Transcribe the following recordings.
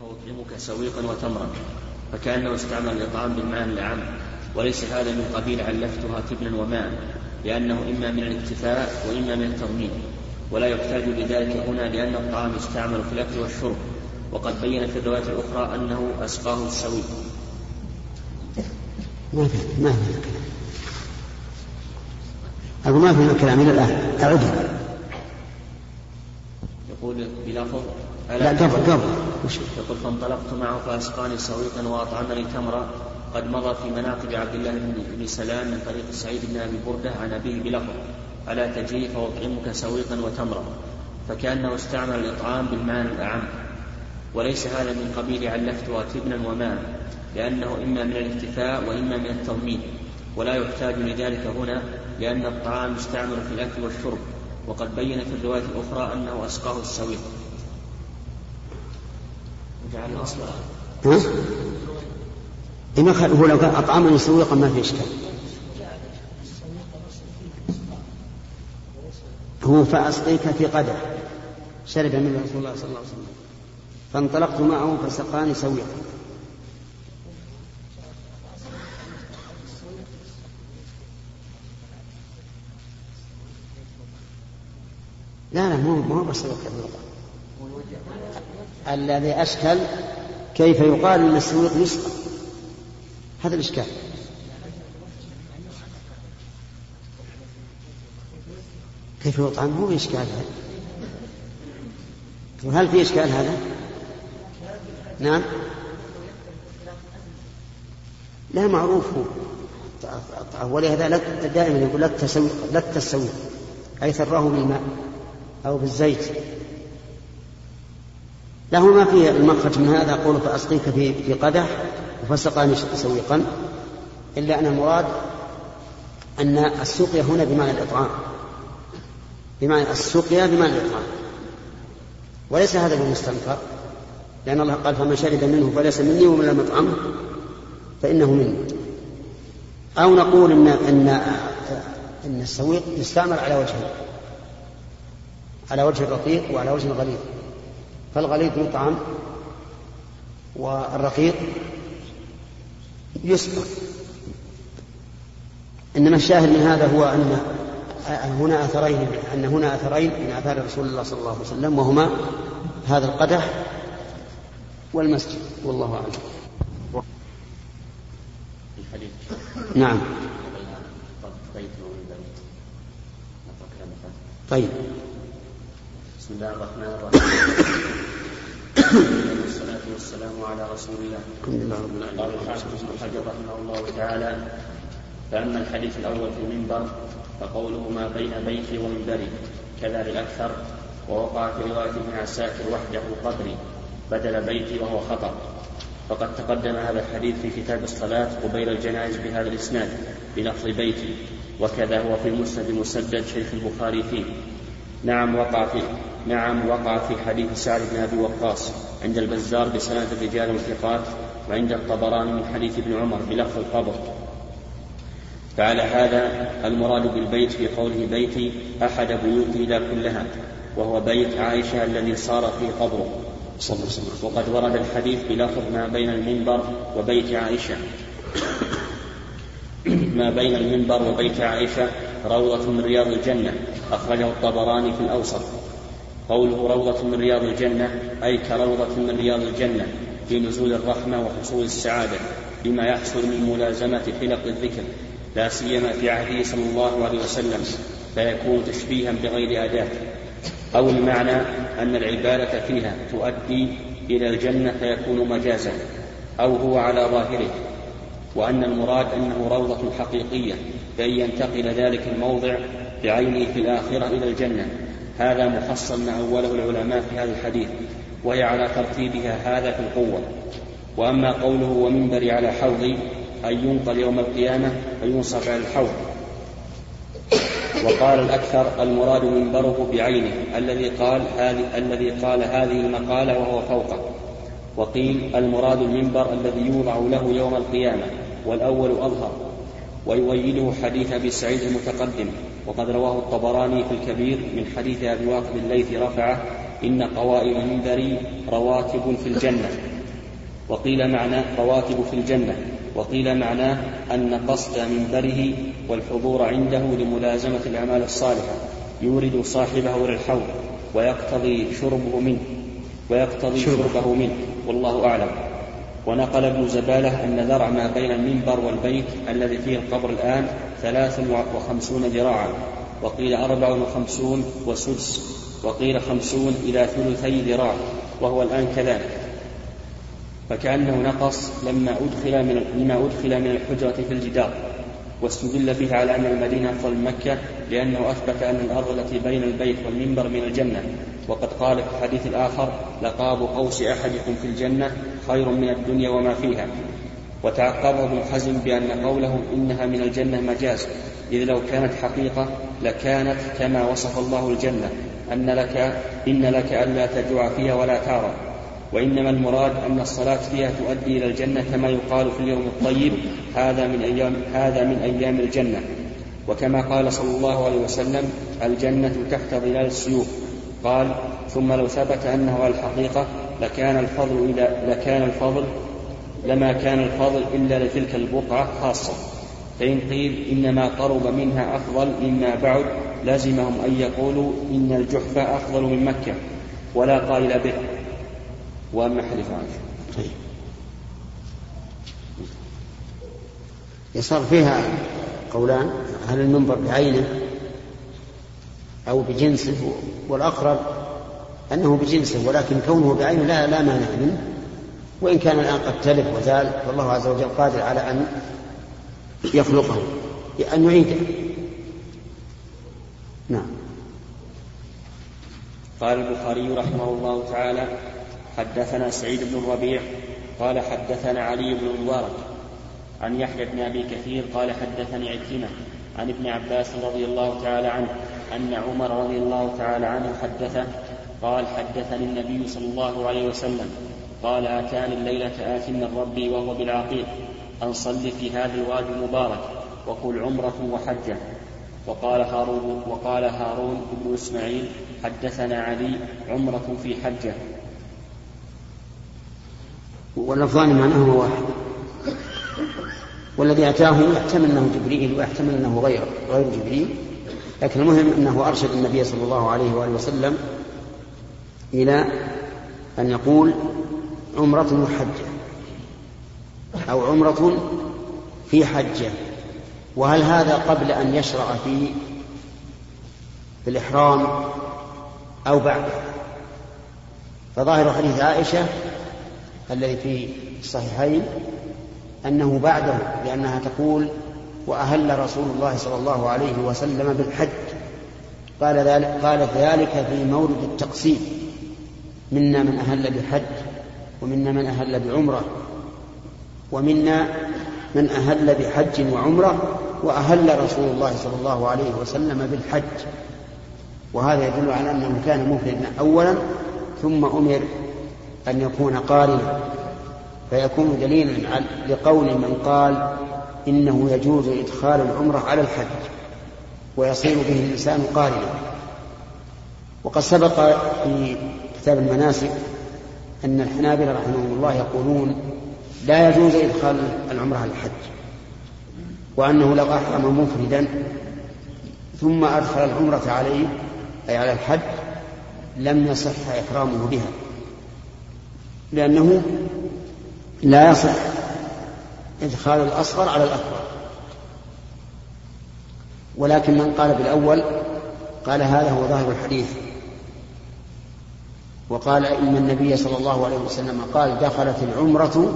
فأطعمك سويقا وتمرا. فكأنه استعمل الإطعام بالمعنى الأعم وليس هذا من قبيل علفتها تبنا وماء لأنه إما من الاكتفاء وإما من التضمين ولا يحتاج لذلك هنا لأن الطعام يستعمل في الأكل والشرب. وقد بين في الرواية الأخرى أنه أسقاه السويق. ما في ما في أقول ما في كلام إلى الآن. أعدها يقول بلفظ لا قبل قبل. يقول فانطلقت معه فأسقاني سويقا وأطعمني تمرا قد مضى في مناقب عبد الله بن سلام من طريق سعيد بن أبي بردة عن أبيه بلفظ ألا تجي فأطعمك سويقا وتمرا. فكأنه استعمل الإطعام بالمعنى الأعم. وليس هذا من قبيل علفتها تبنا وماء لأنه إما من الاكتفاء وإما من التضمين ولا يحتاج لذلك هنا لأن الطعام يستعمل في الأكل والشرب. وقد بين في الرواية الأخرى أنه أسقاه السويق ها؟ إما هو لو كان أطعمني سويقا ما في إشكال. هو فأسقيك في قدح شرب من رسول الله صلى الله عليه وسلم. فانطلقت معه فسقاني سويقا لا لا مو مو بس الذي أشكل كيف يقال السويق يسقى هذا الإشكال. كيف يطعم هو إشكال هذا. وهل في إشكال هذا؟ نعم. لا معروف هو. ولهذا دائما يقول لا التسويق لا التسويق أي ثراه بالماء أو بالزيت. له ما في المخرج من هذا قول فأسقيك في في قدح وفسقاني سويقا إلا أن المراد أن السقيا هنا بمعنى الإطعام. بمعنى السقيا بمعنى الإطعام. وليس هذا بالمستنكر لأن الله قال فمن شرب منه فليس مني ومن لم يطعمه فإنه مني. أو نقول إن إن إن السويق يستعمل على وجهين على وجه الرقيق وعلى وجه الغليظ. فالغليظ يطعم والرقيق يسقى إنما الشاهد من هذا هو أن هنا أثرين أن هنا أثرين من آثار رسول الله صلى الله عليه وسلم وهما هذا القدح والمسجد. والله أعلم. نعم. طيب. بسم الله الرحمن الرحيم. والصلاة والسلام على رسول الله. قال الحافظ ابن حجر رحمه الله تعالى فأما الحديث الأول في المنبر فقوله ما بين بيتي ومنبري كذا للأكثر ووقع في رواية ابن عساكر وحده قبري بدل بيتي وهو خطأ. فقد تقدم هذا الحديث في كتاب الصلاة قبيل الجنائز بهذا الإسناد بلفظ بيتي وكذا هو في مسند مسدد شيخ البخاري فيه. نعم وقع في نعم وقع في حديث سعد بن أبي وقاص عند البزار بسند الرجال والثقات وعند الطبراني من حديث ابن عمر بلفظ القبر. فعلى هذا المراد بالبيت في قوله بيتي أحد بيوتي لا كلها وهو بيت عائشة الذي صار فيه قبره. وقد ورد الحديث بلفظ ما بين المنبر وبيت عائشة. ما بين المنبر وبيت عائشة روضة من رياض الجنة أخرجه الطبراني في الأوسط. قوله روضة من رياض الجنة أي كروضة من رياض الجنة في نزول الرحمة وحصول السعادة بما يحصل من ملازمة حلق الذكر لا سيما في عهده صلى الله عليه وسلم فيكون تشبيها بغير أداة. أو المعنى أن العبادة فيها تؤدي إلى الجنة فيكون مجازا أو هو على ظاهره. وأن المراد أنه روضة حقيقية بأن ينتقل ذلك الموضع بعينه في الآخرة إلى الجنة. هذا مفصل ما أوله العلماء في هذا الحديث وهي على ترتيبها هذا في القوة. وأما قوله ومنبري على حوضي أن ينقل يوم القيامة فينصب على الحوض. وقال الأكثر المراد منبره بعينه الذي قال هذه الذي قال هذه المقالة وهو فوقه وقيل المراد المنبر الذي يوضع له يوم القيامة والأول أظهر ويؤيده حديث أبي سعيد المتقدم. وقد رواه الطبراني في الكبير من حديث أبي واقد الليثي رفعه إن قوائم منبري رواتب في الجنة. وقيل معناه رواتب في الجنة. وقيل معناه أن قصد منبره والحضور عنده لملازمة الأعمال الصالحة. يورد صاحبه إلى الحوض ويقتضي شربه منه. ويقتضي شربه منه. والله أعلم. ونقل ابن زبالة أن ذرع ما بين المنبر والبيت الذي فيه القبر الآن ثلاث وخمسون ذراعا وقيل أربع وخمسون وسدس وقيل خمسون إلى ثلثي ذراع وهو الآن كذلك. فكأنه نقص لما أدخل من لما أدخل من الحجرة في الجدار واستدل به على أن المدينة أفضل من مكة لأنه أثبت أن الأرض التي بين البيت والمنبر من الجنة. وقد قال في الحديث الآخر لقاب قوس أحدكم في الجنة خير من الدنيا وما فيها. وتعقبه ابن حزم بأن قوله إنها من الجنة مجاز إذ لو كانت حقيقة لكانت كما وصف الله الجنة أن لك إن لك ألا تجوع فيها ولا تعرى. وإنما المراد أن الصلاة فيها تؤدي إلى الجنة كما يقال في اليوم الطيب هذا من أيام هذا من أيام الجنة. وكما قال صلى الله عليه وسلم الجنة تحت ظلال السيوف. قال ثم لو ثبت أنه على الحقيقة لكان الفضل إلى لكان الفضل لما كان الفضل إلا لتلك البقعة خاصة. فإن قيل إنما قرب منها أفضل مما بعد لازمهم أن يقولوا إن الجحفة أفضل من مكة ولا قائل به. وأما حديث عائشة. طيب. يصار فيها قولان هل المنبر بعينه أو بجنسه؟ والأقرب أنه بجنسه ولكن كونه بعينه لا لا مانع منه. وإن كان الآن قد تلف وزال فالله عز وجل قادر على أن يخلقه أن يعيده. نعم. قال البخاري رحمه الله تعالى حدثنا سعيد بن الربيع قال حدثنا علي بن المبارك عن يحيى بن أبي كثير قال حدثني عكرمة عن ابن عباس رضي الله تعالى عنه أن عمر رضي الله تعالى عنه حدثه قال حدثني النبي صلى الله عليه وسلم قال آتاني الليلة ات من ربي وهو بالعقيق. أن صل في هذا الوادي المبارك وقل عمرة وحجة. وقال هارون وقال هارون بن إسماعيل حدثنا علي عمرة في حجة. واللفظان معناهما واحد. والذي أتاه يحتمل أنه جبريل ويحتمل أنه غير غير جبريل. لكن المهم أنه أرشد النبي صلى الله عليه وآله وسلم إلى أن يقول عمرة وحجة أو عمرة في حجة وهل هذا قبل أن يشرع في الإحرام أو بعده فظاهر حديث عائشة الذي في الصحيحين أنه بعده لأنها تقول وأهل رسول الله صلى الله عليه وسلم بالحج. قال ذلك قالت ذلك في مورد التقسيم. منا من أهل بحج ومنا من أهل بعمرة ومنا من أهل بحج وعمرة وأهل رسول الله صلى الله عليه وسلم بالحج. وهذا يدل على أنه كان مفردا أولا ثم أمر أن يكون قارنا. فيكون دليلا لقول من قال إنه يجوز إدخال العمرة على الحج ويصير به الإنسان قارنا. وقد سبق في كتاب المناسك أن الحنابلة رحمهم الله يقولون لا يجوز إدخال العمرة على الحج وأنه لو أحرم مفردا ثم أدخل العمرة عليه أي على الحج لم يصح إحرامه بها لأنه لا يصح إدخال الأصغر على الأكبر. ولكن من قال بالأول قال هذا هو ظاهر الحديث. وقال إن النبي صلى الله عليه وسلم قال دخلت العمرة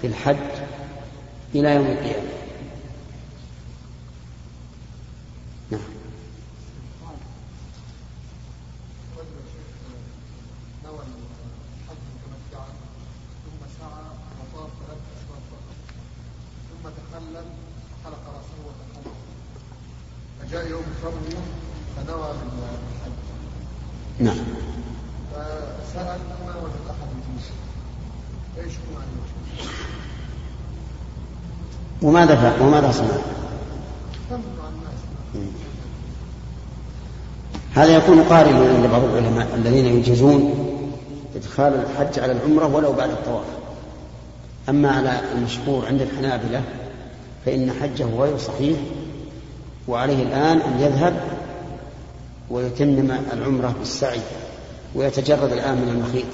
في الحج إلى يوم القيامة نعم فسأل ما وجد أحد إيش هو وماذا فعل وماذا صنع؟ هذا يكون قارنا عند بعض العلماء الذين يجيزون إدخال الحج على العمرة ولو بعد الطواف أما على المشهور عند الحنابلة فإن حجه غير صحيح وعليه الآن أن يذهب ويتمم العمرة بالسعي ويتجرد الآن من المخيط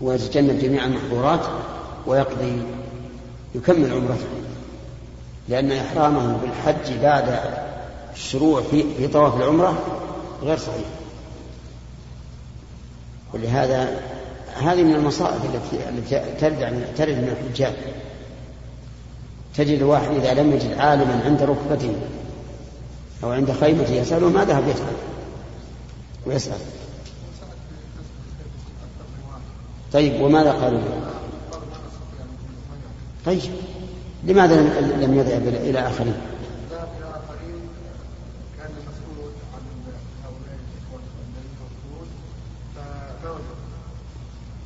ويتجنب جميع المحظورات ويقضي يكمل عمرته لأن إحرامه بالحج بعد الشروع في في طواف العمرة غير صحيح. ولهذا هذه من المصائب التي التي ترد ترد من الحجاج. تجد واحد إذا لم يجد عالما عند ركبته أو عند خيمته يسأله ما ذهب يسأل ويسأل. طيب وماذا قالوا؟ له؟ طيب. لماذا لم يذهب إلى آخرين؟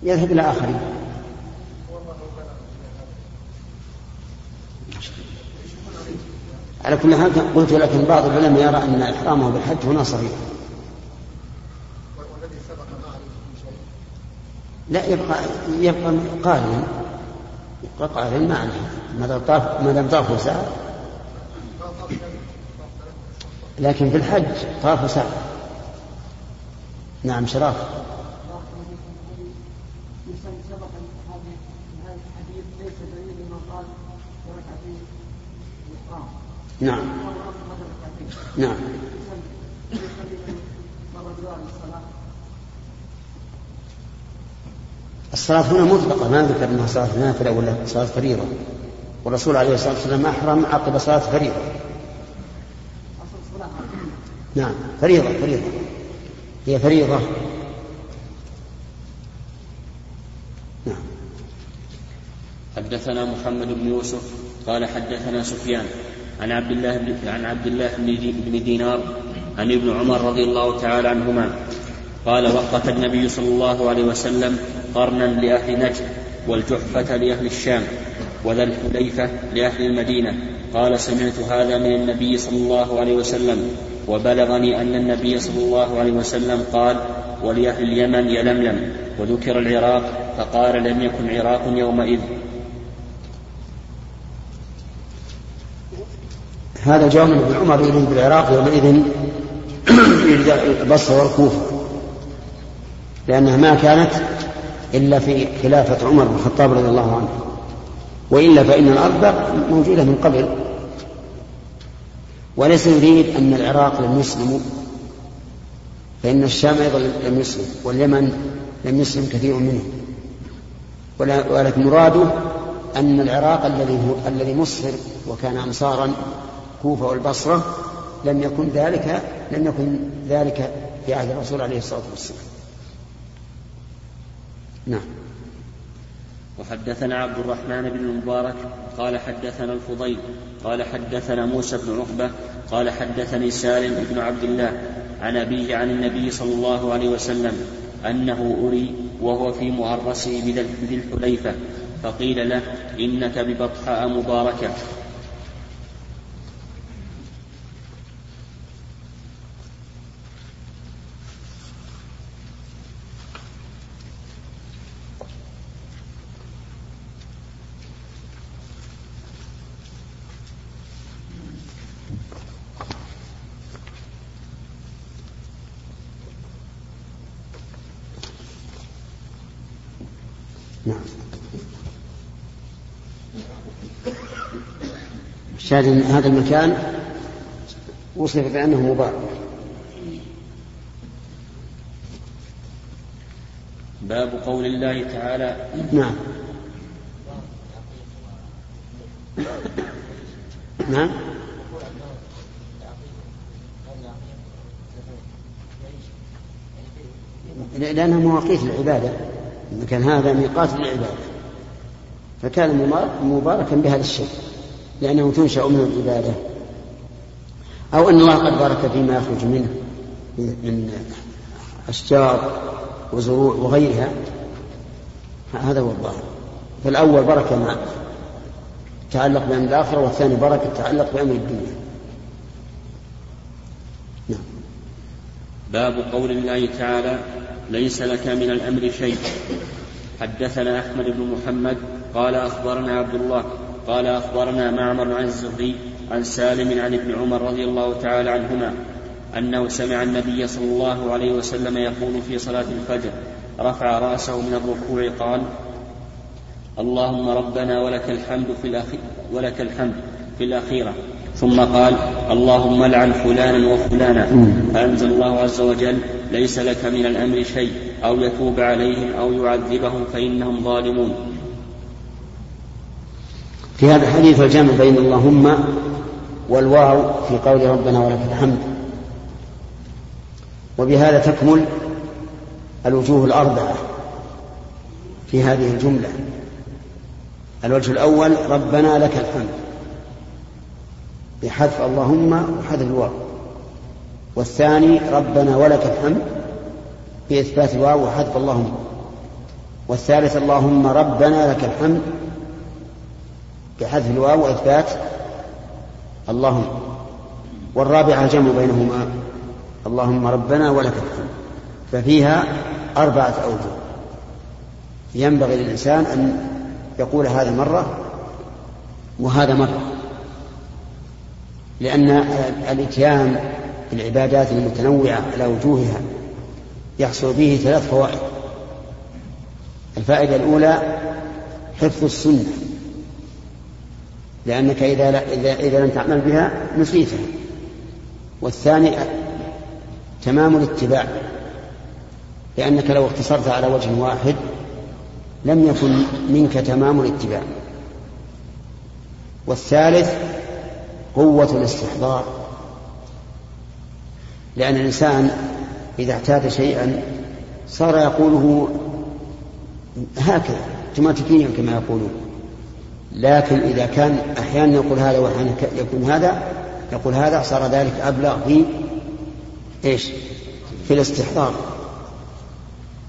يذهب إلى آخرين. على كل حال قلت لكن بعض العلماء يرى أن إحرامه بالحج هنا صغير لا يبقى يبقى قارنا. يبقى قارن ما عليه ما دام طاف ساعة. لكن في الحج طافوا ساعة. نعم شراف. نعم. نعم. الصلاة هنا مطلقة ما ذكر أنها صلاة نافلة ولا صلاة فريضة. والرسول عليه الصلاة والسلام أحرم عقب صلاة فريضة. نعم فريضة فريضة. هي فريضة. نعم. حدثنا محمد بن يوسف قال حدثنا سفيان عن عبد الله بن عن عبد الله بن دينار عن ابن عمر رضي الله تعالى عنهما قال وقت النبي صلى الله عليه وسلم قرنا لأهل نجد والجحفة لأهل الشام وذا الحليفة لأهل المدينة. قال سمعت هذا من النبي صلى الله عليه وسلم وبلغني أن النبي صلى الله عليه وسلم قال ولأهل اليمن يلملم وذكر العراق فقال لم يكن عراق يومئذ. هذا جاء من ابن عمر يريد بالعراق يومئذ البصره والكوفة لأنها ما كانت إلا في خلافة عمر بن الخطاب رضي الله عنه. وإلا فإن الأرض موجودة من قبل. وليس يريد أن العراق لم يسلموا. فإن الشام أيضا لم يسلم واليمن لم يسلم كثير منهم. ولكن مراده أن العراق الذي الذي مصر وكان انصارا الكوفة والبصرة لم يكن ذلك لم يكن ذلك في عهد الرسول عليه الصلاة والسلام. نعم. وحدثنا عبد الرحمن بن المبارك قال حدثنا الفضيل قال حدثنا موسى بن عقبة قال حدثني سالم بن عبد الله عن أبيه عن النبي صلى الله عليه وسلم أنه أري وهو في مؤرسه بذي الحليفة فقيل له إنك ببطحاء مباركة. شاهد أن هذا المكان وصف بأنه مبارك باب قول الله تعالى. نعم. نعم. لأنها مواقيت العبادة المكان هذا ميقات للعبادة. فكان مباركا بهذا الشيء. لأنه تنشأ منه العبادة. أو أن الله قد بارك فيما يخرج منه من أشجار وزروع وغيرها. هذا هو الظاهر. فالأول بركة ما تعلق بأمر الآخرة والثاني بركة تعلق بأمر الدنيا. نعم. باب قول الله تعالى ليس لك من الأمر شيء. حدثنا أحمد بن محمد قال أخبرنا عبد الله قال أخبرنا معمر عن الزهري عن سالم عن ابن عمر رضي الله تعالى عنهما أنه سمع النبي صلى الله عليه وسلم يقول في صلاة الفجر رفع رأسه من الركوع قال اللهم ربنا ولك الحمد في الأخير ولك الحمد في الأخيرة. ثم قال اللهم لعن فلانا وفلانا. فأنزل الله عز وجل ليس لك من الأمر شيء أو يتوب عليهم أو يعذبهم فإنهم ظالمون. في هذا الحديث الجمع بين اللهم والواو في قول ربنا ولك الحمد. وبهذا تكمل الوجوه الأربعة في هذه الجملة. الوجه الأول ربنا لك الحمد. بحذف اللهم وحذف الواو. والثاني ربنا ولك الحمد. بإثبات الواو وحذف اللهم. والثالث اللهم ربنا لك الحمد. بحذف الواو وإثبات اللهم والرابعة جمع بينهما. اللهم ربنا ولك الحمد. ففيها أربعة أوجه. ينبغي للإنسان أن يقول هذا مرة وهذا مرة. لأن الإتيان بالعبادات المتنوعة على وجوهها يحصل به ثلاث فوائد. الفائدة الأولى حفظ السنة. لأنك إذا إذا إذا لم تعمل بها نسيتها. والثاني تمام الاتباع لأنك لو اقتصرت على وجه واحد لم يكن منك تمام الاتباع. والثالث قوة الاستحضار لأن الإنسان إذا اعتاد شيئا صار يقوله هكذا اوتوماتيكيا كما يقولون. لكن إذا كان أحيانا يقول هذا وأحيانا يكون هذا يقول هذا صار ذلك أبلغ في إيش؟ في الاستحضار.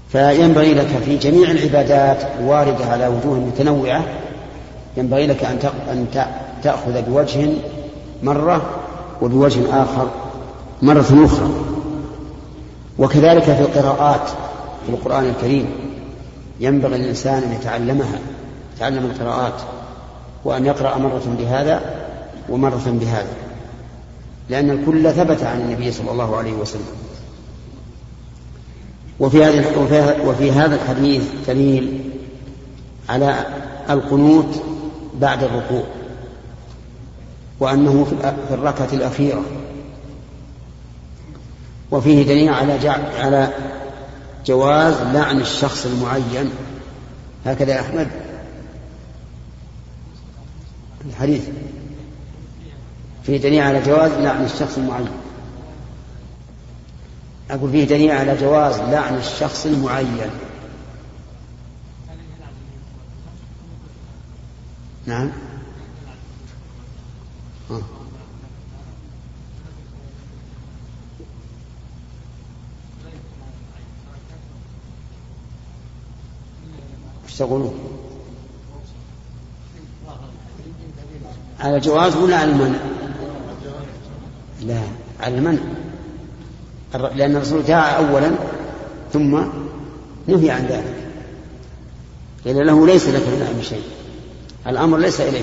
فينبغي لك في جميع العبادات الواردة على وجوه متنوعة ينبغي لك أن تأخذ بوجه مرة وبوجه آخر مرة أخرى. وكذلك في القراءات في القرآن الكريم ينبغي للإنسان أن يتعلمها يتعلم القراءات. وأن يقرأ مرة بهذا ومرة بهذا لأن الكل ثبت عن النبي صلى الله عليه وسلم. وفي هذا وفي هذا الحديث دليل على القنوت بعد الركوع وأنه في الركعة الأخيرة. وفيه دليل على على جواز لعن الشخص المعين هكذا يا أحمد. الحديث فيه دليل على جواز لعن الشخص المعين أقول فيه دليل على جواز لعن الشخص المعين نعم آه. إيش تقولون؟ على الجواز ولا على المنع؟ لا على المنع. لأن الرسول دعا أولا ثم نهي عن ذلك. قيل له ليس لك من الأمر شيء. الأمر ليس إليه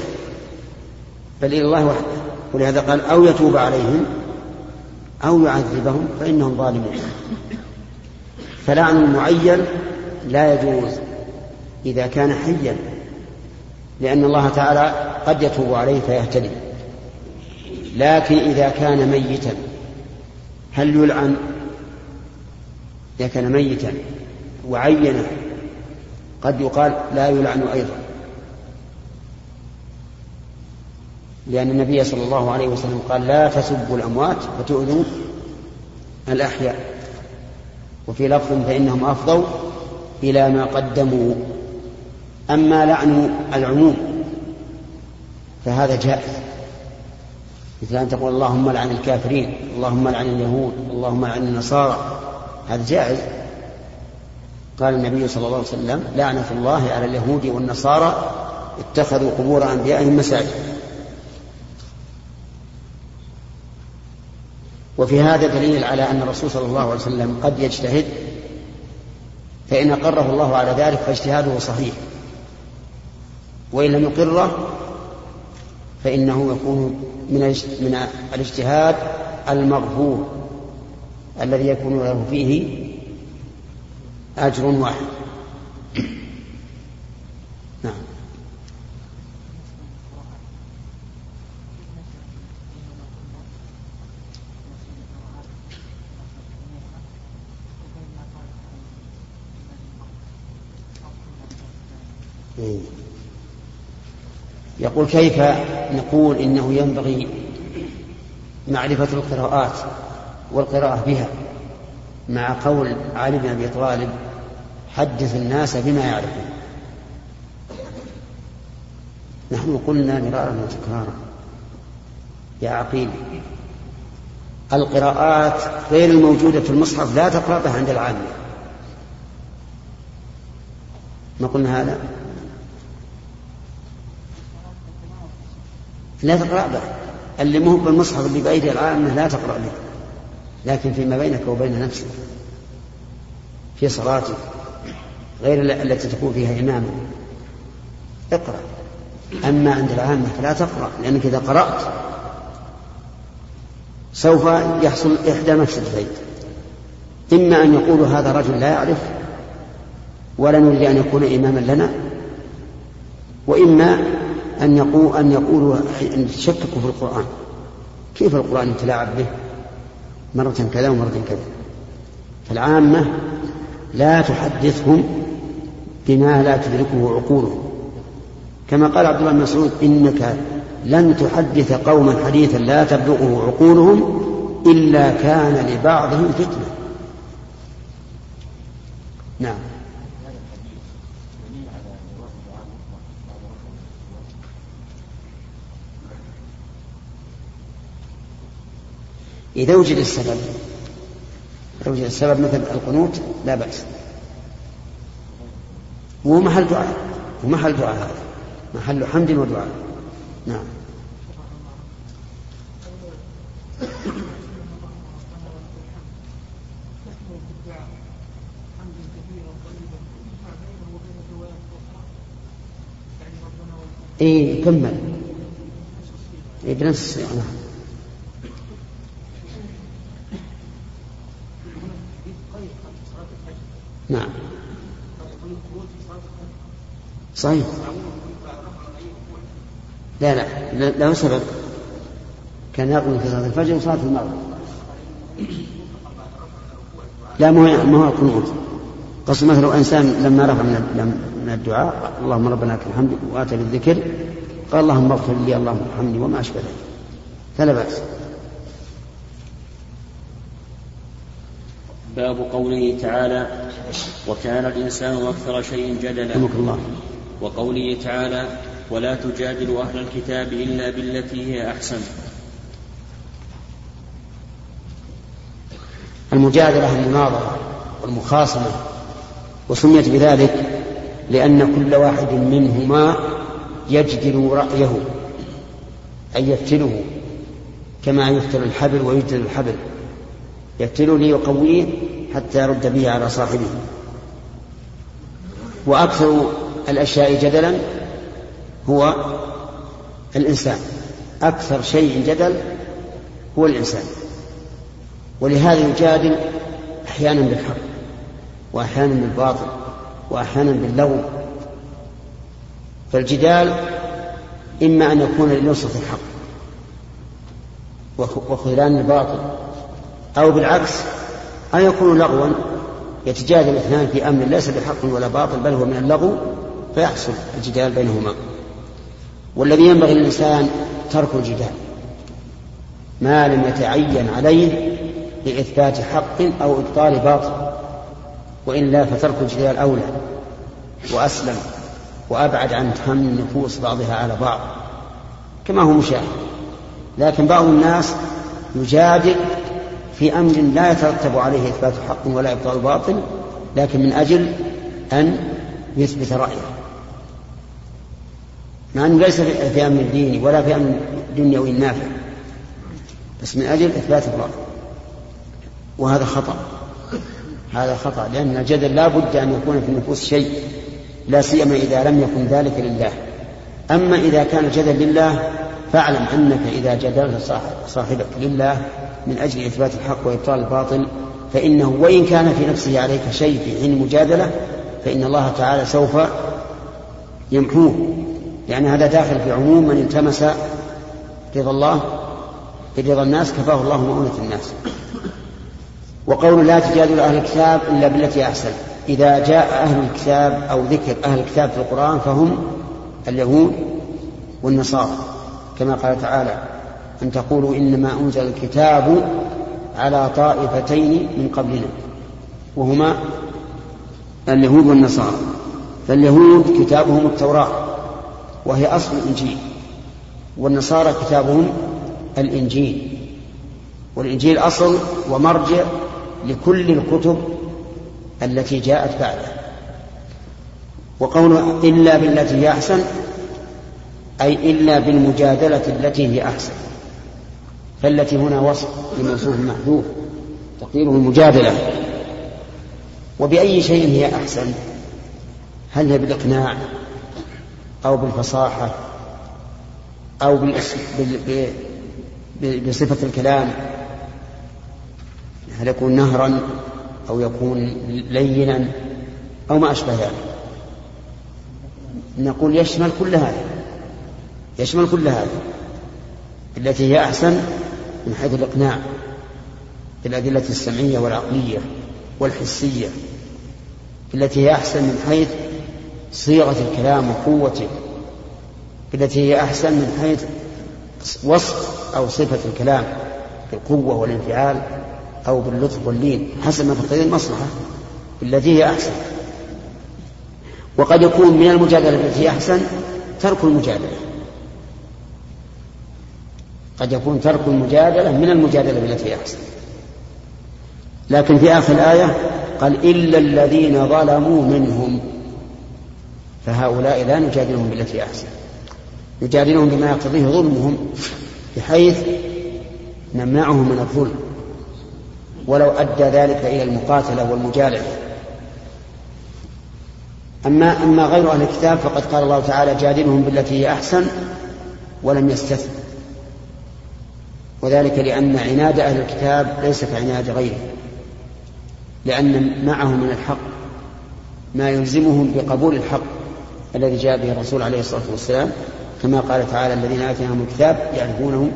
بل إلى الله وحده. ولهذا قال أو يتوب عليهم أو يعذبهم فإنهم ظالمون. فلعن المعين لا يجوز إذا كان حيا لأن الله تعالى قد يتوب عليه فيهتدي. لكن إذا كان ميتا هل يلعن؟ إذا كان ميتا وعين قد يقال لا يلعن أيضا. لأن النبي صلى الله عليه وسلم قال لا تسبوا الأموات فتؤذوا الأحياء. وفي لفظ فإنهم أفضوا إلى ما قدموا. أما لعن العموم فهذا جائز. مثل أن تقول اللهم لعن الكافرين اللهم لعن اليهود اللهم لعن النصارى. هذا جائز. قال النبي صلى الله عليه وسلم لعنة الله على اليهود والنصارى اتخذوا قبور أنبيائهم مساجد. وفي هذا دليل على أن الرسول صلى الله عليه وسلم قد يجتهد فإن أقره الله على ذلك فاجتهاده صحيح. وإن لم يقره فإنه يكون من من الاجتهاد المغفور الذي يكون له فيه أجر واحد. نعم. يقول كيف نقول إنه ينبغي معرفة القراءات والقراءة بها مع قول علي بن أبي طالب حدث الناس بما يعرفون. نحن قلنا مرارا وتكرارا. يا عقيل القراءات غير الموجودة في المصحف لا تقرأ بها عند العامة. ما قلنا هذا؟ لا تقرأ به. اللي مو بالمصحف اللي بأيدي العامة لا تقرأ به. لكن فيما بينك وبين نفسك في صلاتك غير التي تكون فيها إماما اقرأ. أما عند العامة فلا تقرأ لأنك إذا قرأت سوف يحصل إحدى مفسدتين إما أن يقول هذا رجل لا يعرف ولا نريد أن يكون إماما لنا وإما أن يقول أن يقولوا أن تشككوا في القرآن. كيف القرآن يتلاعب به؟ مرة كذا ومرة كذا. فالعامة لا تحدثهم بما لا تدركه عقولهم. كما قال عبد الله بن مسعود إنك لن تحدث قوما حديثا لا تبلغه عقولهم إلا كان لبعضهم فتنة. نعم. إذا وجد السبب. إذا وجد السبب مثل القنوت لا بأس. هو محل دعاء ومحل دعاء هذا. محل حمد ودعاء. نعم. اي كمل. اي بنفس الصيغة نعم. نعم. صحيح. لا لا له سبب كان يقوم في صلاة الفجر وصلاة المغرب. لا ما هو ما هو القنوت قصد مثلا إنسان لما رفع من الدعاء اللهم ربنا لك الحمد وآتى بالذكر قال اللهم اغفر لي اللهم ارحمني وما أشبه ذلك. فلا بأس. باب قوله تعالى وكان الإنسان أكثر شيء جدلا. الله. وقوله تعالى ولا تجادلوا أهل الكتاب إلا بالتي هي أحسن. المجادلة المناظرة والمخاصمة وسميت بذلك لأن كل واحد منهما يجدل رأيه أي يفتله كما يفتل الحبل ويجدل الحبل. يفتله ليقويه حتى يرد به على صاحبه. وأكثر الأشياء جدلا هو الإنسان. أكثر شيء جدل هو الإنسان. ولهذا يجادل أحيانا بالحق وأحيانا بالباطل وأحيانا باللغو. فالجدال إما أن يكون لنصرة الحق وخذلان الباطل أو بالعكس أن يكون لغوا يتجادل الاثنان في أمر ليس بحق ولا باطل بل هو من اللغو فيحصل الجدال بينهما. والذي ينبغي للإنسان ترك الجدال ما لم يتعين عليه لإثبات حق أو إبطال باطل وإلا فترك الجدال أولى وأسلم وأبعد عن تهم النفوس بعضها على بعض كما هو مشاهد. لكن بعض الناس يجادل في أمر لا يترتب عليه إثبات حق ولا إبطال باطل لكن من أجل أن يثبت رأيه. مع أنه ليس في أمر ديني ولا في أمر دنيوي نافع بس من أجل إثبات الرأي. وهذا خطأ. هذا خطأ لأن الجدل لا بد أن يكون في النفوس شيء لا سيما إذا لم يكن ذلك لله. أما إذا كان الجدل لله فاعلم أنك إذا جدلت صاحبك لله من أجل إثبات الحق وإبطال الباطل فإنه وإن كان في نفسه عليك شيء في حين المجادلة فإن الله تعالى سوف يمحوه. لأن هذا داخل في عموم من التمس رضا الله برضا الناس كفاه الله مؤونة الناس. وقول لا تجادل أهل الكتاب إلا بالتي أحسن. إذا جاء أهل الكتاب أو ذكر أهل الكتاب في القرآن فهم اليهود والنصارى كما قال تعالى أن تقولوا إنما أنزل الكتاب على طائفتين من قبلنا وهما اليهود والنصارى. فاليهود كتابهم التوراة وهي أصل الإنجيل والنصارى كتابهم الإنجيل. والإنجيل أصل ومرجع لكل الكتب التي جاءت بعده. وقوله إلا بالتي هي أحسن أي إلا بالمجادلة التي هي أحسن. فالتي هنا وصف لموصوف محذوف تقديره المجادلة وبأي شيء هي أحسن؟ هل هي بالإقناع أو بالفصاحة أو بصفة الكلام؟ هل يكون نهرا أو يكون لينا أو ما أشبه ذلك؟ يعني. نقول يشمل كل هذا يشمل كل هذا. التي هي أحسن من حيث الإقناع بالأدلة السمعية والعقلية والحسية التي هي أحسن من حيث صيغة الكلام وقوته التي هي أحسن من حيث وصف أو صفة الكلام بالقوة والانفعال أو باللطف واللين حسب ما تقتضي المصلحة التي هي أحسن. وقد يكون من المجادلة التي هي أحسن ترك المجادلة. قد يكون ترك المجادلة من المجادلة التي أحسن. لكن في آخر الآية قال إلا الذين ظلموا منهم فهؤلاء لا نجادلهم بالتي أحسن. نجادلهم بما يقتضيه ظلمهم بحيث نمنعهم من الظلم. ولو أدى ذلك إلى المقاتلة والمجالدة أما أما غير أهل الكتاب فقد قال الله تعالى جادلهم بالتي هي أحسن ولم يستثن وذلك لأن عناد أهل الكتاب ليس كعناد غيره لأن معه من الحق ما يلزمهم بقبول الحق الذي جاء به الرسول عليه الصلاة والسلام كما قال تعالى الذين آتيناهم الكتاب يعرفونه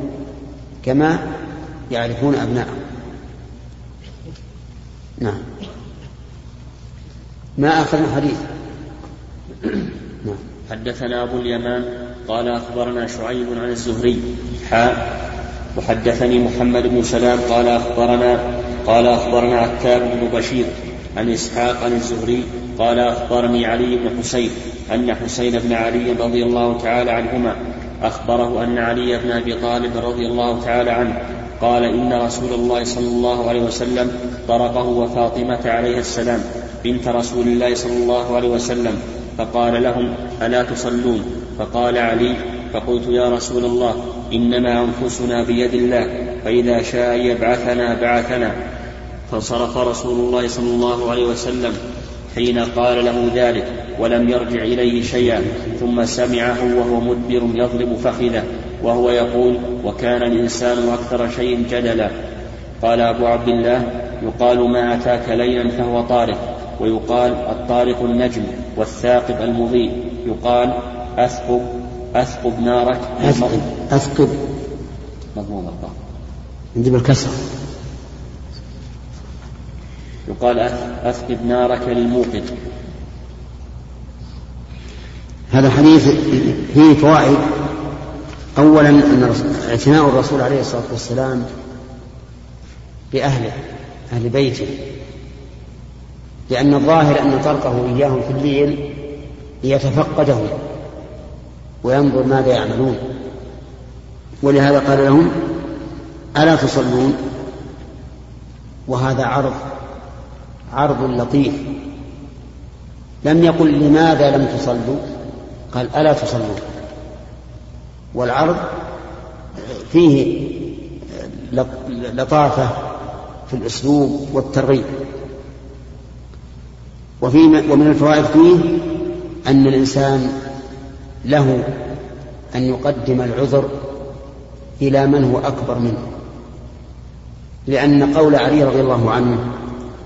كما يعرفون أبناءهم. نعم. ما آخر الحديث نعم. حدثنا أبو اليمان قال أخبرنا شعيب عن الزهري حاء وحدثني محمد بن سلام قال أخبرنا قال أخبرنا عتاب بن بشير عن إسحاق عن الزهري قال أخبرني علي بن حسين أن حسين بن علي رضي الله تعالى عنهما أخبره أن علي بن أبي طالب رضي الله تعالى عنه قال إن رسول الله صلى الله عليه وسلم طرقه وفاطمة عليه السلام بنت رسول الله صلى الله عليه وسلم فقال لهم ألا تصلون؟ فقال علي فقلت يا رسول الله إنما أنفسنا بيد الله فإذا شاء يبعثنا بعثنا. فانصرف رسول الله صلى الله عليه وسلم حين قال له ذلك ولم يرجع إليه شيئا ثم سمعه وهو مدبر يضرب فخذه وهو يقول وكان الإنسان أكثر شيء جدلا. قال أبو عبد الله يقال ما أتاك ليلا فهو طارق ويقال الطارق النجم والثاقب المضيء. يقال أثقب أثقب نارك أثقب. أثقب. مضمون الضاء عندي بالكسر. يقال أثقب نارك للموقد. هذا الحديث فيه فوائد. أولا أن اعتناء الرسول عليه الصلاة والسلام بأهله أهل بيته. لأن الظاهر أن طرقه إياهم في الليل ليتفقدهم. وينظر ماذا يعملون. ولهذا قال لهم ألا تصلون؟ وهذا عرض عرض لطيف. لم يقل لماذا لم تصلوا؟ قال ألا تصلون. والعرض فيه لطافة في الأسلوب والترغيب. وفي ومن الفوائد فيه أن الإنسان له أن يقدم العذر إلى من هو أكبر منه. لأن قول علي رضي الله عنه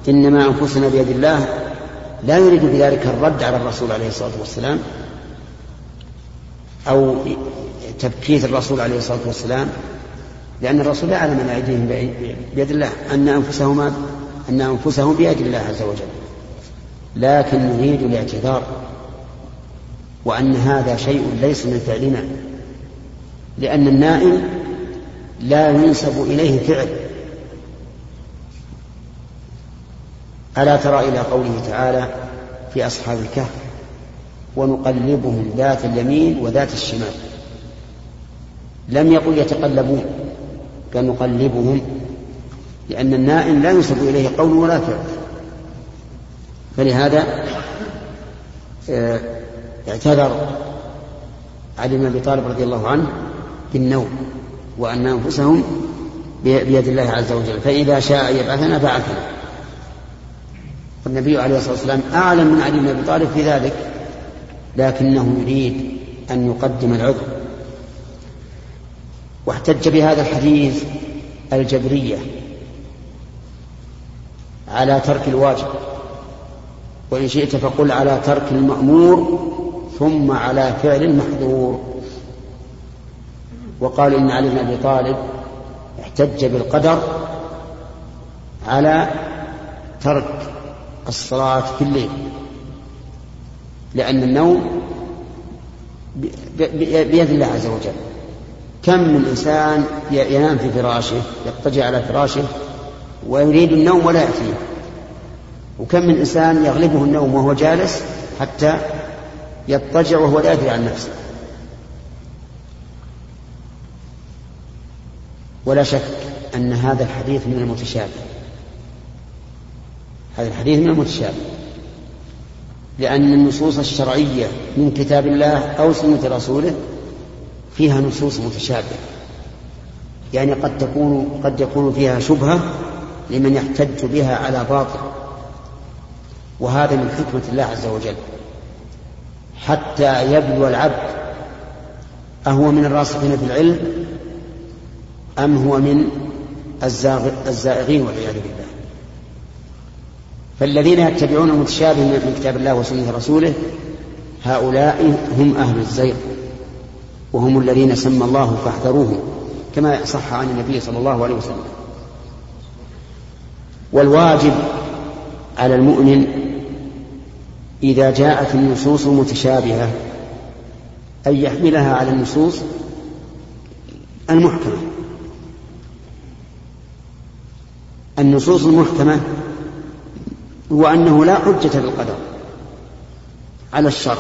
إنما أنفسنا بيد الله لا يريد بذلك الرد على الرسول عليه الصلاة والسلام أو تبكيت الرسول عليه الصلاة والسلام لأن الرسول يعلم أن أيديهم بيد الله أن أنفسهم أن أنفسهم بيد الله عز وجل. لكن نريد الاعتذار وأن هذا شيء ليس من فعلنا لأن النائم لا ينسب إليه فعل. ألا ترى إلى قوله تعالى في أصحاب الكهف ونقلبهم ذات اليمين وذات الشمال. لم يقل يتقلبون قال نقلبهم لأن النائم لا ينسب إليه قول ولا فعل. فلهذا آه، اعتذر علي بن أبي طالب رضي الله عنه بالنوم وأن أنفسهم بيد الله عز وجل. فإذا شاء يبعثنا بعثنا. والنبي عليه الصلاة والسلام أعلم من علي بن أبي طالب في ذلك لكنه يريد أن يقدم العذر. واحتج بهذا الحديث الجبرية على ترك الواجب. وإن شئت فقل على ترك المأمور ثم على فعل المحظور وقال إن علي بن أبي طالب احتج بالقدر على ترك الصلاة في الليل لأن النوم بيد الله عز وجل. كم من إنسان ينام في فراشه يضطجع على فراشه ويريد النوم ولا يأتيه. وكم من إنسان يغلبه النوم وهو جالس حتى يضطجع وهو لا يدري عن نفسه. ولا شك أن هذا الحديث من المتشابه. هذا الحديث من المتشابه. لأن النصوص الشرعية من كتاب الله أو سنة رسوله فيها نصوص متشابهة. يعني قد تكون قد يكون فيها شبهة لمن يحتج بها على باطل. وهذا من حكمة الله عز وجل. حتى يبلو العبد. أهو من الراسخين في العلم أم هو من الزائغين والعياذ بالله. فالذين يتبعون المتشابه من كتاب الله وسنة رسوله هؤلاء هم أهل الزيغ وهم الذين سمى الله فاحذروهم كما صح عن النبي صلى الله عليه وسلم. والواجب على المؤمن إذا جاءت النصوص متشابهة أن يحملها على النصوص المحكمة. النصوص المحكمة هو أنه لا حجة بالقدر على الشر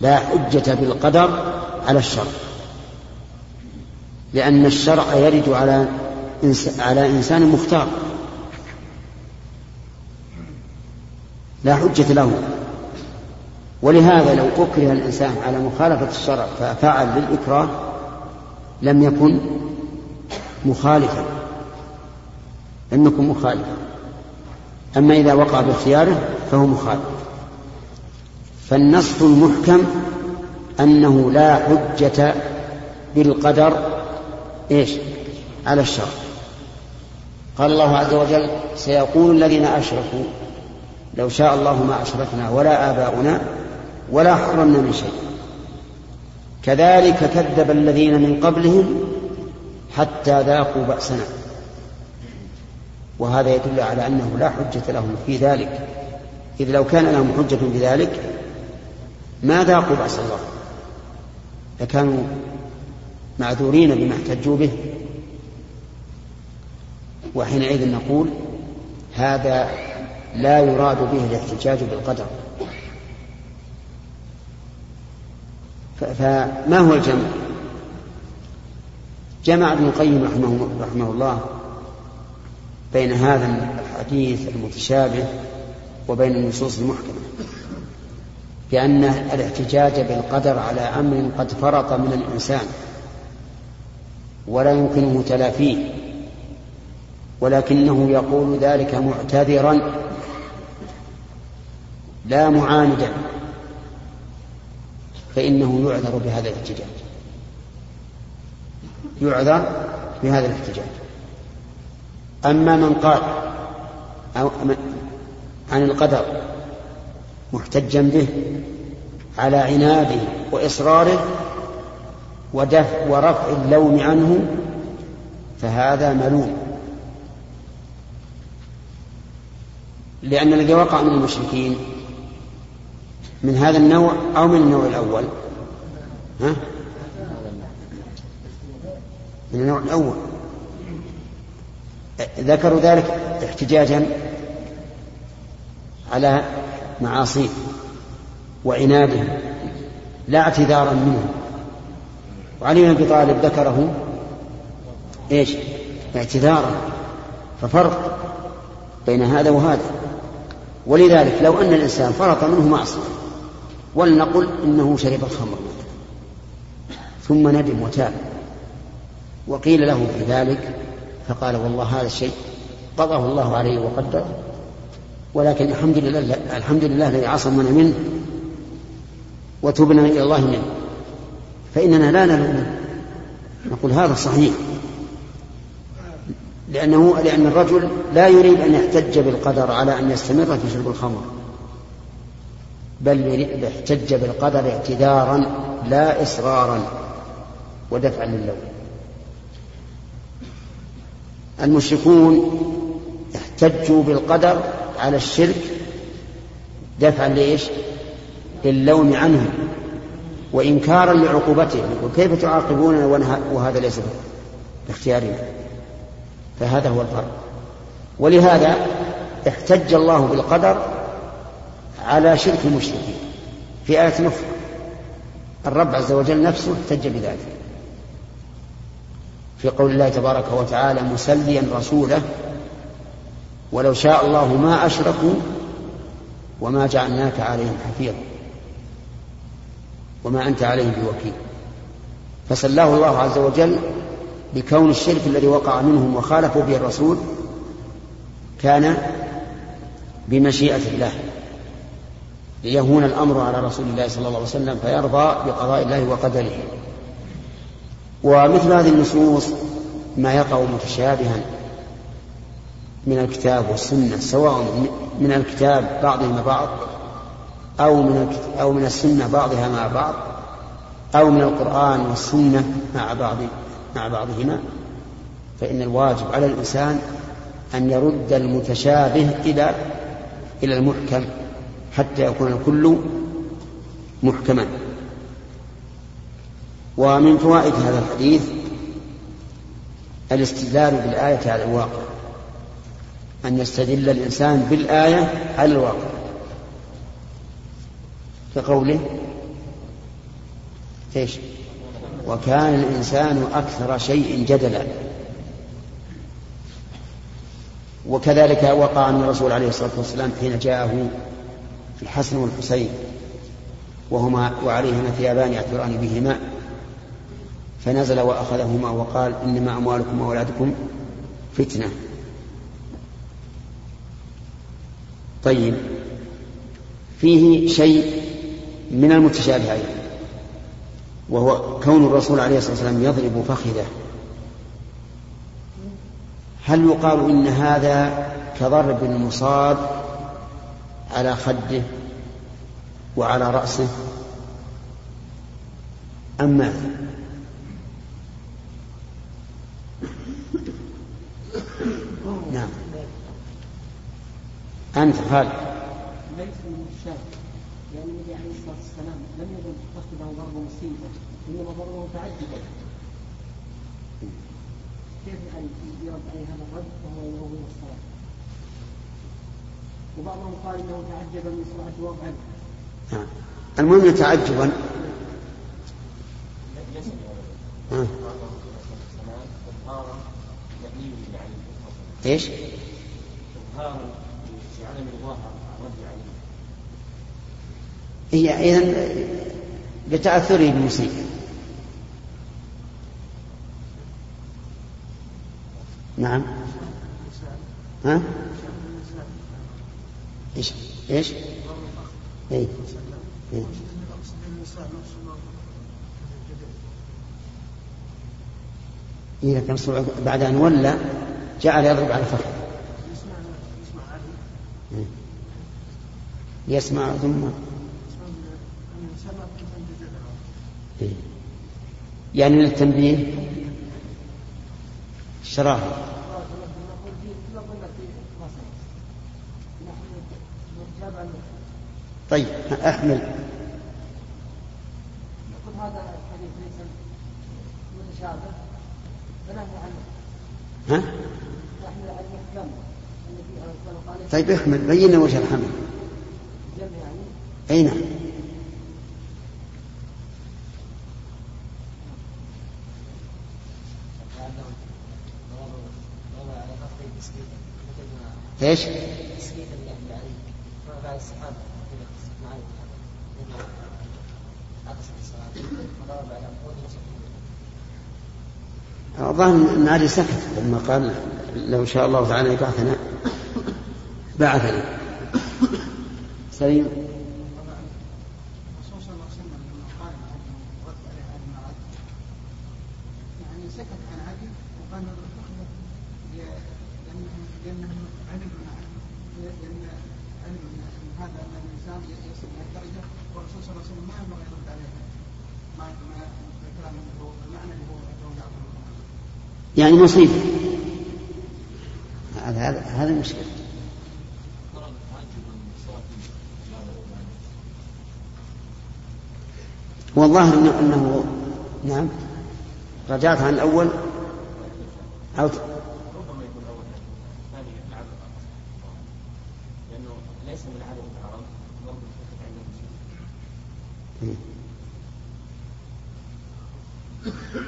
لا حجة بالقدر على الشر لأن الشرع يرد على على إنسان مختار. لا حجة له. ولهذا لو أكره الإنسان على مخالفة الشرع ففعل بالإكراه لم يكن مخالفا. لم يكن مخالفا أما إذا وقع باختياره فهو مخالف. فالنص المحكم أنه لا حجة بالقدر إيش؟ على الشرع. قال الله عز وجل سيقول الذين أشركوا لو شاء الله ما أشركنا ولا آباؤنا ولا حرمنا من شيء. كذلك كذب الذين من قبلهم حتى ذاقوا بأسنا. وهذا يدل على أنه لا حجة لهم في ذلك. إذ لو كان لهم حجة في ذلك ما ذاقوا بأس الله. لكانوا معذورين بما احتجوا به. وحينئذ نقول هذا لا يراد به الاحتجاج بالقدر. فما هو الجمع؟ جمع ابن القيم رحمه, رحمه الله بين هذا الحديث المتشابه وبين النصوص المحكمة بأن الاحتجاج بالقدر على أمر قد فرط من الإنسان ولا يمكنه تلافيه ولكنه يقول ذلك معتذرا لا معاندا فإنه يعذر بهذا الاحتجاج يعذر بهذا الاحتجاج أما من قال أو عن القدر محتجا به على عناده وإصراره ودفع ورفع اللوم عنه فهذا ملوم. لأن الذي وقع من المشركين من هذا النوع أو من النوع الأول؟ ها؟ من النوع الأول. ذكروا ذلك احتجاجا على معاصيه وعناده لا اعتذارا منه. وعلي بن أبي طالب ذكره إيش؟ اعتذارا. ففرق بين هذا وهذا. ولذلك لو أن الإنسان فرط منه معصية ولنقل إنه شرب الخمر. ثم ندم وتاب. وقيل له في ذلك فقال والله هذا الشيء قضاه الله عليه وقدره. ولكن الحمد لله الحمد لله الذي عصمنا منه وتبنا إلى الله منه. فإننا لا نلومه نقول هذا صحيح. لأنه لأن الرجل لا يريد أن يحتج بالقدر على أن يستمر في شرب الخمر. بل احتج بالقدر اعتذارا لا إصرارا ودفعا للوم المشركون احتجوا بالقدر على الشرك دفعا لإيش؟ للوم عنه وإنكارا لعقوبته وكيف تعاقبوننا وهذا ليس باختيارنا؟ فهذا هو الفرق. ولهذا احتج الله بالقدر على شرك المشركين في آية أخرى الرب عز وجل نفسه احتج بذلك. في قول الله تبارك وتعالى مسليا رسوله ولو شاء الله ما أشركوا وما جعلناك عليهم حفيظا وما أنت عليهم بوكيل. فسلاه الله عز وجل بكون الشرك الذي وقع منهم وخالفوا به الرسول كان بمشيئة الله. ليهون الأمر على رسول الله صلى الله عليه وسلم فيرضى بقضاء الله وقدره. ومثل هذه النصوص ما يقع متشابها من الكتاب والسنة سواء من الكتاب بعضهما بعض أو من أو من السنة بعضها مع بعض أو من القرآن والسنة مع بعض مع بعضهما. فإن الواجب على الإنسان أن يرد المتشابه إلى إلى المحكم. حتى يكون الكل محكما. ومن فوائد هذا الحديث الاستدلال بالآية على الواقع. أن يستدل الإنسان بالآية على الواقع. كقوله إيش؟ وكان الإنسان أكثر شيء جدلا. وكذلك وقع أن الرسول عليه الصلاة والسلام حين جاءه الحسن والحسين وهما وعليهما ثيابان يعثران بهما. فنزل وأخذهما وقال إنما أموالكم وأولادكم فتنة. طيب فيه شيء من المتشابهين وهو كون الرسول عليه الصلاة والسلام يضرب فخذه. هل يقال إن هذا كضرب المصاب على خده وعلى رأسه. أم ماذا؟ نعم. أنت خالد ليس من الشاذ لأن النبي عليه الصلاة والسلام لم يكن قصده ضرب مصيبة إنما ضربه متعجبا كيف يعني يرد عليه هذا الرد؟ وهو من الصلاة. وبعضهم قال انه تعجب من سرعه وضعه نعم. المهم تعجبا إيش؟ هي اذا بتاثره بالمصيبه نعم. ها؟ إيش؟ إيش؟ اي إيه. إيه لكن بعد أن ولى جعل يضرب على فخذه إيه. يسمع ثم إيه. يعني للتنبيه الشراهة طيب أحمل. هذا الحديث ليس متشابه. فنحن عنه. ها؟ المحكم طيب أحمل. بين وجه الحمل. يعني؟ أي نعم. إيش؟ الظاهر أن علي سكت لما قال لو شاء الله تعالى يبعثنا. بعثنا. سليم. مصيبة هذا هذا المشكلة والظاهر إنه, إنه نعم. رجعت عن عادة العرب ضرب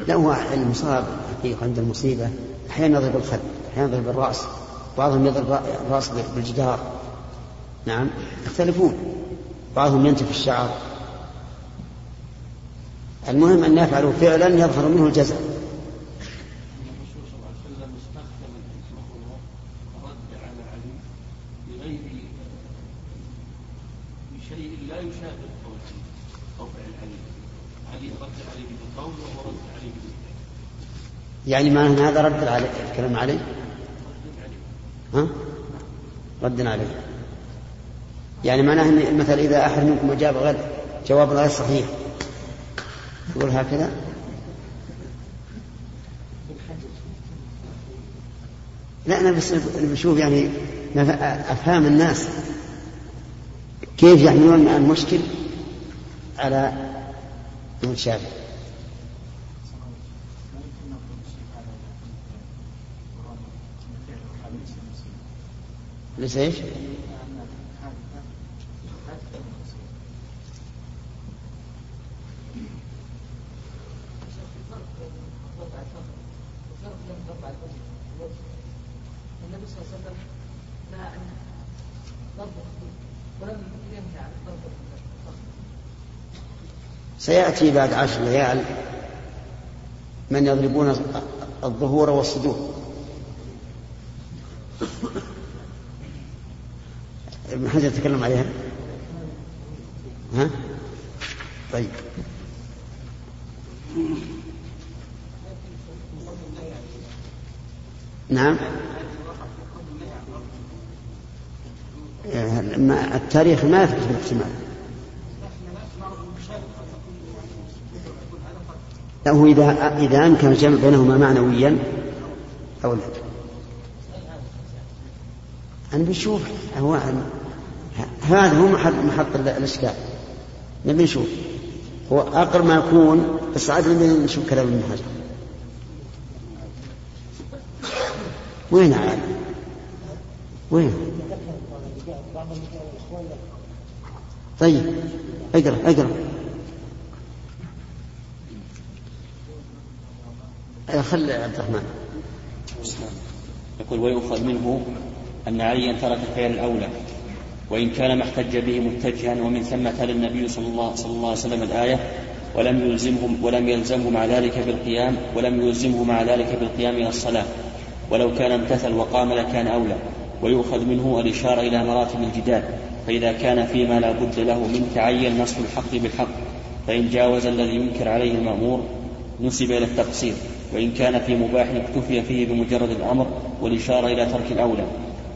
لا هو المصاب الحقيقة عند المصيبة أحيانا يضرب الخد أحيانا يضرب الرأس بعضهم يضرب الرأس بالجدار. نعم يختلفون. بعضهم ينتف الشعر. المهم أن يفعلوا فعلا يظهر منه الجزاء. يعني ما هذا رد عليه الكلام عليه ها؟ رد عليه يعني معناه ان مثلا إذا أحد منكم أجاب غير جواب غير صحيح. يقول هكذا؟ لا أنا بس بشوف يعني أفهام الناس كيف يحملون المشكل على المتشابه. ليس إيش؟ سيأتي بعد عشر ليال من يضربون الظهور والصدور ابن حجر تكلم عليها؟ ها؟ طيب. نعم. التاريخ ما يثبت بالاحتمال له إذا إذا أمكن الجمع بينهما معنويا أو لا. أنا بنشوف هو هذا هو محط, محط الإشكال. نبي نشوف. هو أقرب ما يكون بس عاد نشوف كلام ابن حجر. وين عاد؟ وين؟ طيب اقرأ اقرأ. خل عبد الرحمن. يقول ويؤخذ منه أن عليا ترك فعل الأولى. وإن كان ما احتج به متجها ومن ثم تلا النبي صلى الله, صلى الله عليه وسلم الآية ولم يلزمهم ولم يلزمه مع ذلك بالقيام ولم يلزمه مع ذلك بالقيام إلى الصلاة. ولو كان امتثل وقام لكان أولى. ويؤخذ منه الإشارة إلى مراتب الجدال. فإذا كان فيما لا بد له من تعين نصف الحق بالحق فإن جاوز الذي ينكر عليه المأمور نسب إلى التقصير. وإن كان في مباح اكتفي فيه بمجرد الأمر والإشارة إلى ترك الأولى.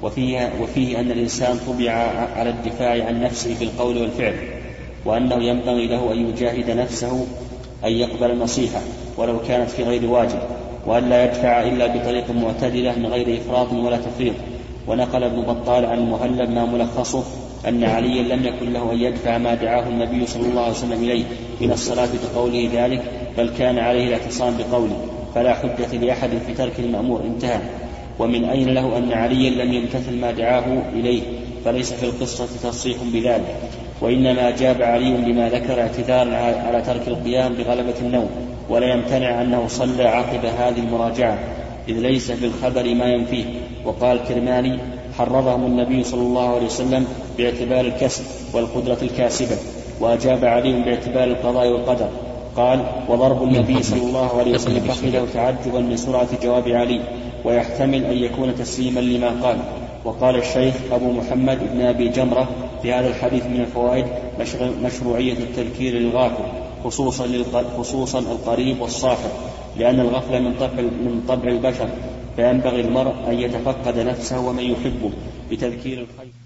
وفيه, وفيه أن الإنسان طبع على الدفاع عن نفسه بالقول والفعل وأنه ينبغي له أن يجاهد نفسه أن يقبل النصيحة ولو كانت في غير واجب وأن لا يدفع إلا بطريق معتدلة من غير إفراط ولا تفريط. ونقل ابن بطال عن المهلب ما ملخصه أن عليا لم يكن له أن يدفع ما دعاه النبي صلى الله عليه وسلم إليه من الصلاة بقوله ذلك بل كان عليه الاعتصام بقوله فلا حجة لأحد في ترك المأمور انتهى. ومن أين له أن عليا لم يمتثل ما دعاه إليه؟ فليس في القصة تصريح بذلك. وإنما جاب علي بما ذكر اعتذارا على ترك القيام بغلبة النوم ولا يمتنع أنه صلى عقب هذه المراجعة إذ ليس في الخبر ما ينفيه. وقال الكرماني حرضهم النبي صلى الله عليه وسلم باعتبار الكسب والقدرة الكاسبة وأجاب عليهم باعتبار القضاء والقدر. قال وضرب النبي صلى الله عليه وسلم فخذه تعجبا من سرعة جواب علي. ويحتمل أن يكون تسليما لما قال. وقال الشيخ أبو محمد بن أبي جمرة في هذا الحديث من الفوائد مشروعية التذكير للغافل خصوصا خصوصا القريب والصاحب لأن الغفلة من طبع من طبع البشر فينبغي المرء أن يتفقد نفسه ومن يحبه بتذكير الخير.